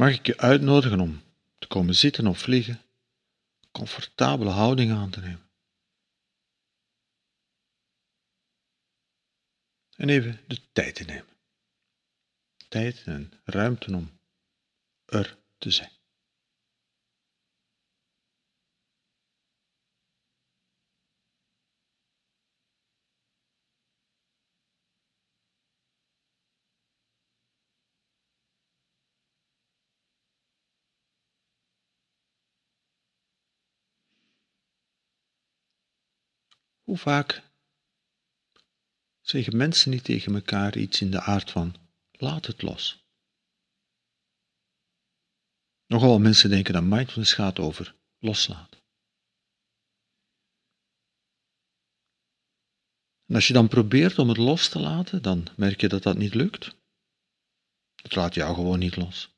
mag ik je uitnodigen om te komen zitten of vliegen, comfortabele houding aan te nemen. En even de tijd te nemen. Tijd en ruimte om er te zijn. Hoe vaak zeggen mensen niet tegen elkaar iets in de aard van laat het los? Nogal mensen denken dat mindfulness gaat over loslaten. En als je dan probeert om het los te laten, dan merk je dat dat niet lukt. Het laat jou gewoon niet los.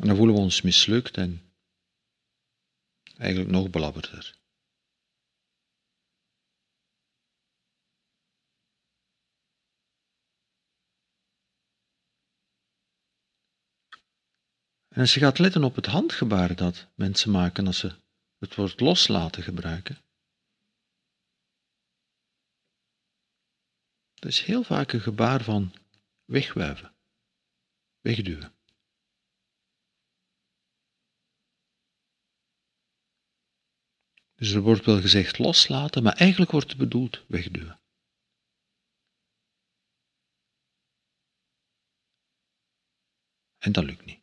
En dan voelen we ons mislukt en eigenlijk nog belabberder. En als je gaat letten op het handgebaar dat mensen maken als ze het woord loslaten gebruiken, dat is heel vaak een gebaar van wegwuiven, wegduwen. Dus er wordt wel gezegd loslaten, maar eigenlijk wordt het bedoeld wegduwen. En dat lukt niet.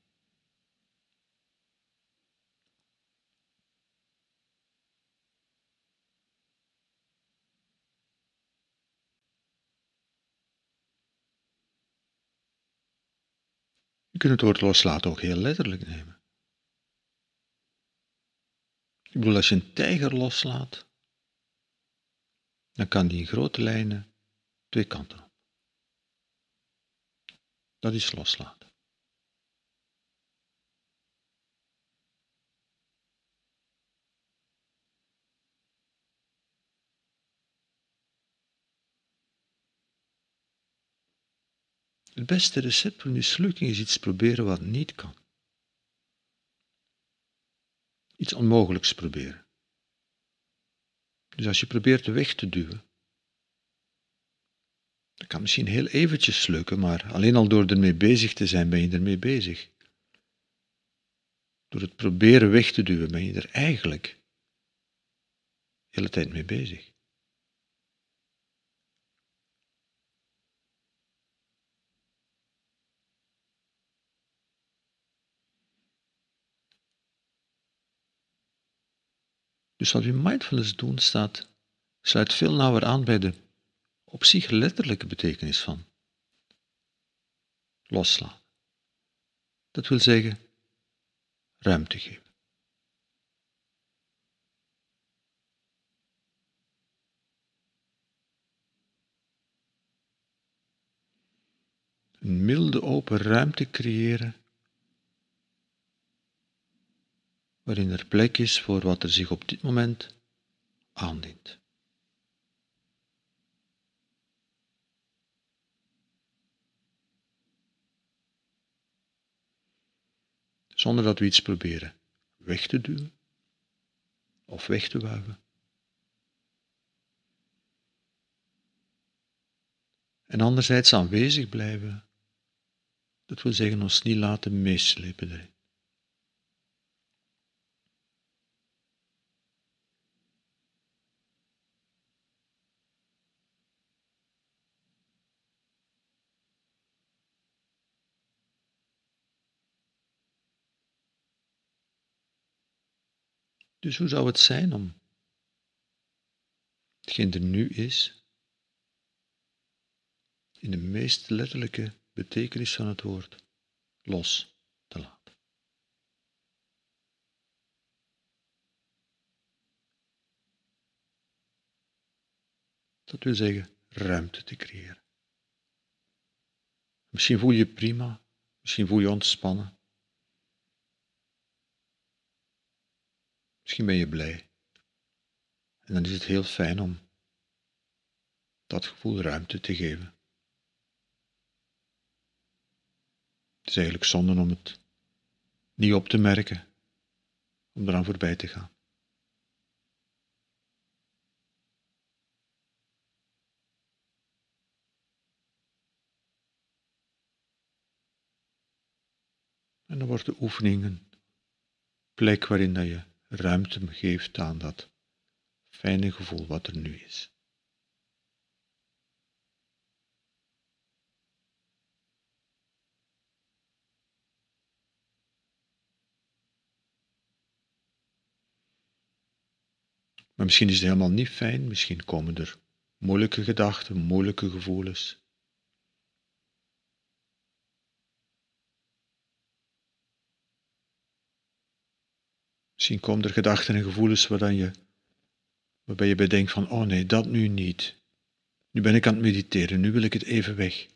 Je kunt het woord loslaten ook heel letterlijk nemen. Ik bedoel, als je een tijger loslaat, dan kan die in grote lijnen twee kanten op. Dat is loslaten. Het beste recept voor mislukking is iets proberen wat niet kan iets onmogelijks proberen. Dus als je probeert de weg te duwen, dat kan misschien heel eventjes lukken, maar alleen al door ermee bezig te zijn, ben je ermee bezig. Door het proberen weg te duwen, ben je er eigenlijk de hele tijd mee bezig. Dus wat we in mindfulness doen, staat, sluit veel nauwer aan bij de op zich letterlijke betekenis van loslaten. Dat wil zeggen ruimte geven. Een milde open ruimte creëren waarin er plek is voor wat er zich op dit moment aandient. Zonder dat we iets proberen weg te duwen of weg te wuiven. En anderzijds aanwezig blijven, dat wil zeggen ons niet laten meeslepen erin. Dus hoe zou het zijn om hetgeen er nu is, in de meest letterlijke betekenis van het woord, los te laten? Dat wil zeggen ruimte te creëren. Misschien voel je je prima, misschien voel je ontspannen. Misschien ben je blij. En dan is het heel fijn om dat gevoel ruimte te geven. is eigenlijk zonde om het niet op te merken, om eraan voorbij te gaan. En dan wordt de oefening een plek waarin dat je ruimte geeft aan dat fijne gevoel wat er nu is. Maar misschien is het helemaal niet fijn, misschien komen er moeilijke gedachten, moeilijke gevoelens. Misschien komen er gedachten en gevoelens je, waarbij je bedenkt van, oh nee, dat nu niet. Nu ben ik aan het mediteren, nu wil ik het even weg.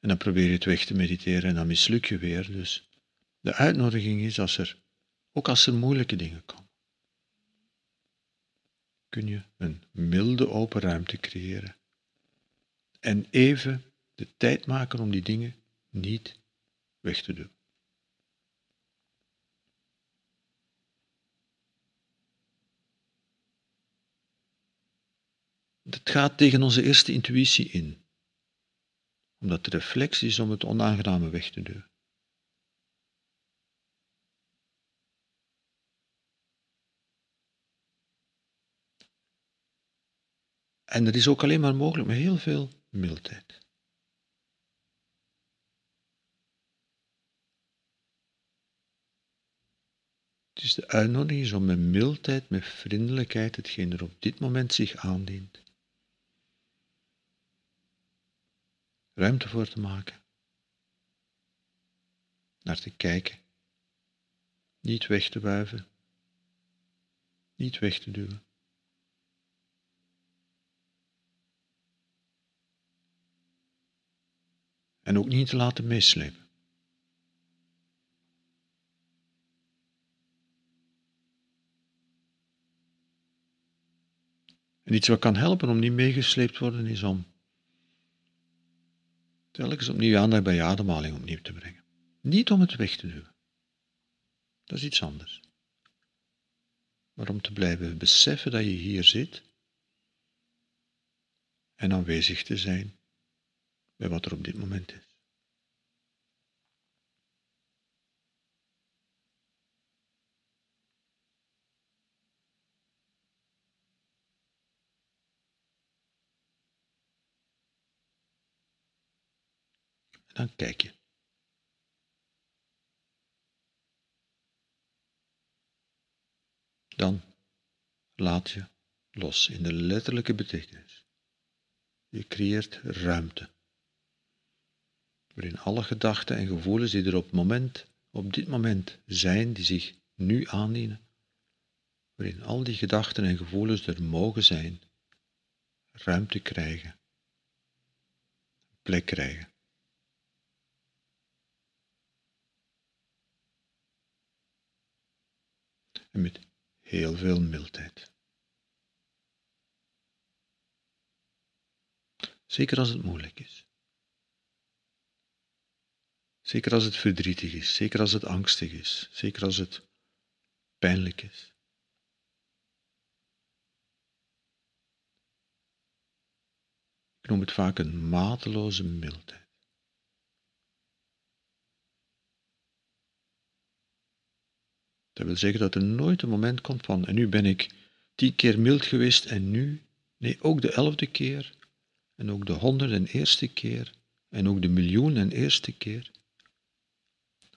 En dan probeer je het weg te mediteren en dan misluk je weer. Dus de uitnodiging is, als er, ook als er moeilijke dingen komen, kun je een milde open ruimte creëren. En even de tijd maken om die dingen niet weg te doen. Het gaat tegen onze eerste intuïtie in, omdat de reflex is om het onaangename weg te duwen. En dat is ook alleen maar mogelijk met heel veel mildheid. Het is de uitnodiging om met mildheid, met vriendelijkheid, hetgeen er op dit moment zich aandient, ruimte voor te maken, naar te kijken, niet weg te wuiven, niet weg te duwen. En ook niet te laten meeslepen. En iets wat kan helpen om niet meegesleept te worden is om telkens opnieuw aandacht bij je ademhaling opnieuw te brengen. Niet om het weg te duwen. Dat is iets anders. Maar om te blijven beseffen dat je hier zit en aanwezig te zijn bij wat er op dit moment is. Dan kijk je. Dan laat je los in de letterlijke betekenis. Je creëert ruimte waarin alle gedachten en gevoelens die er op, moment, op dit moment zijn, die zich nu aandienen, waarin al die gedachten en gevoelens er mogen zijn, ruimte krijgen, plek krijgen. En met heel veel mildheid. Zeker als het moeilijk is. Zeker als het verdrietig is, zeker als het angstig is, zeker als het pijnlijk is. Ik noem het vaak een mateloze mildheid. Dat wil zeggen dat er nooit een moment komt van, en nu ben ik tien keer mild geweest en nu, nee, ook de elfde keer, en ook de honderd en eerste keer, en ook de miljoen en eerste keer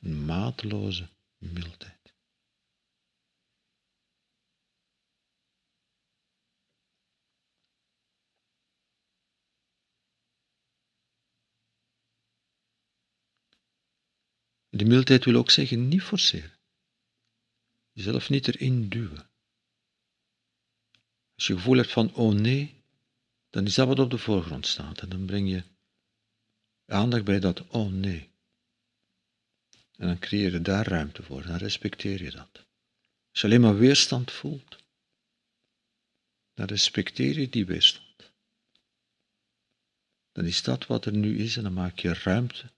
een mateloze mildheid. De mildheid wil ook zeggen niet forceren. Jezelf niet erin duwen. Als je gevoel hebt van oh nee, dan is dat wat op de voorgrond staat. En dan breng je aandacht bij dat oh nee. En dan creëer je daar ruimte voor, dan respecteer je dat. Als je alleen maar weerstand voelt, dan respecteer je die weerstand. Dan is dat wat er nu is en dan maak je ruimte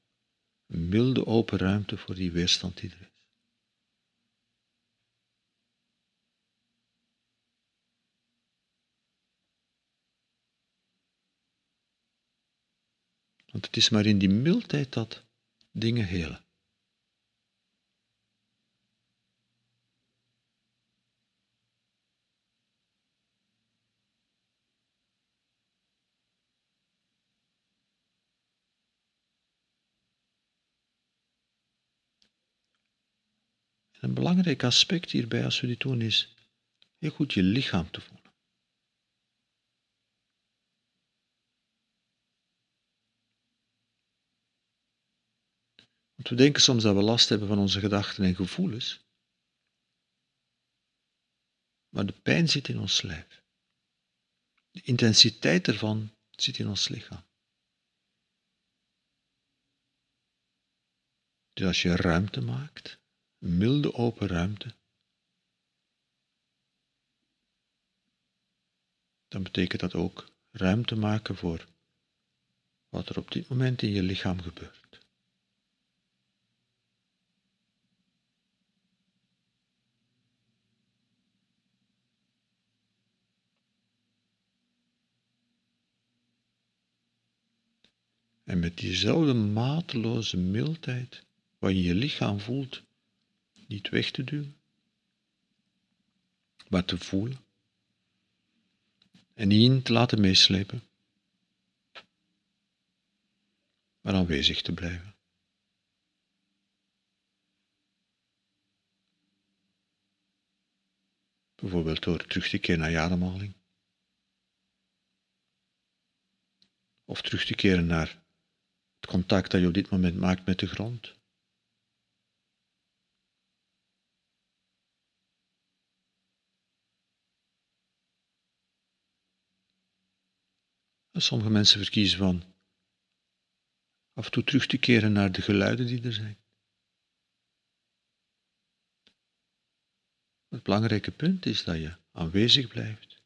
Een milde open ruimte voor die weerstand die er is. Want het is maar in die mildheid dat dingen helen. Een belangrijk aspect hierbij, als we dit doen, is heel goed je lichaam te voelen. Want we denken soms dat we last hebben van onze gedachten en gevoelens, maar de pijn zit in ons lijf. De intensiteit ervan zit in ons lichaam. Dus als je ruimte maakt, milde open ruimte, dan betekent dat ook ruimte maken voor wat er op dit moment in je lichaam gebeurt. En met diezelfde mateloze mildheid, wat je je lichaam voelt, niet weg te duwen, maar te voelen en niet te laten meeslepen, maar aanwezig te blijven. Bijvoorbeeld door terug te keren naar je ademhaling. Of terug te keren naar contact dat je op dit moment maakt met de grond. sommige mensen verkiezen van af en toe terug te keren naar de geluiden die er zijn. Het belangrijke punt is dat je aanwezig blijft.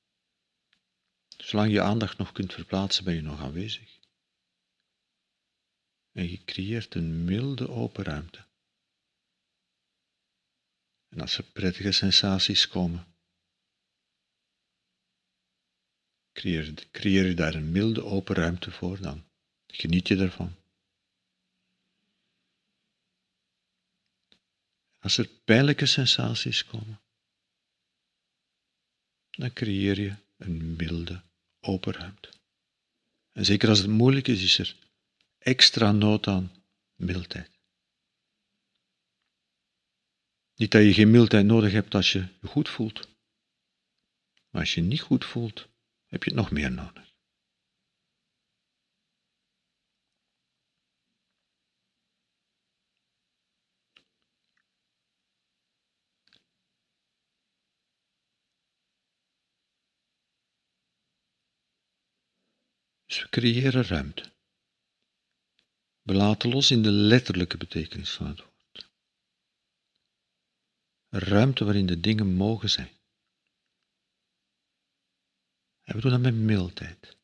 Zolang je aandacht nog kunt verplaatsen, ben je nog aanwezig. En je creëert een milde open ruimte. En als er prettige sensaties komen, Creëer, creëer je daar een milde open ruimte voor, dan geniet je ervan. Als er pijnlijke sensaties komen, dan creëer je een milde open ruimte. En zeker als het moeilijk is, is er extra nood aan mildheid. Niet dat je geen mildheid nodig hebt als je je goed voelt, maar als je niet goed voelt, heb je het nog meer nodig. Dus we creëren ruimte. We laten los in de letterlijke betekenis van het woord. ruimte waarin de dingen mogen zijn. En we doen dat met mildheid.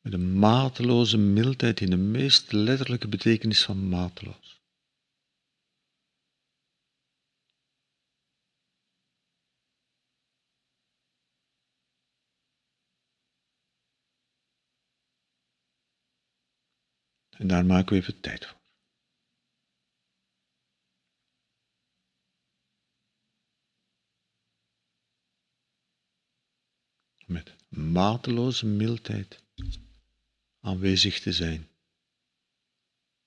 Met een mateloze mildheid in de meest letterlijke betekenis van mateloos. En daar maken we even tijd voor. met mateloze mildheid aanwezig te zijn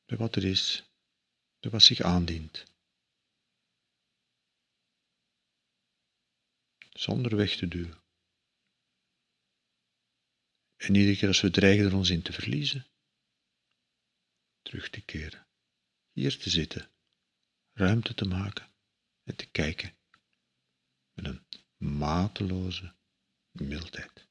bij wat er is, bij wat zich aandient. Zonder weg te duwen. En iedere keer als we dreigen er ons in te verliezen, terug te keren, hier te zitten, ruimte te maken en te kijken. Met een mateloze mildheid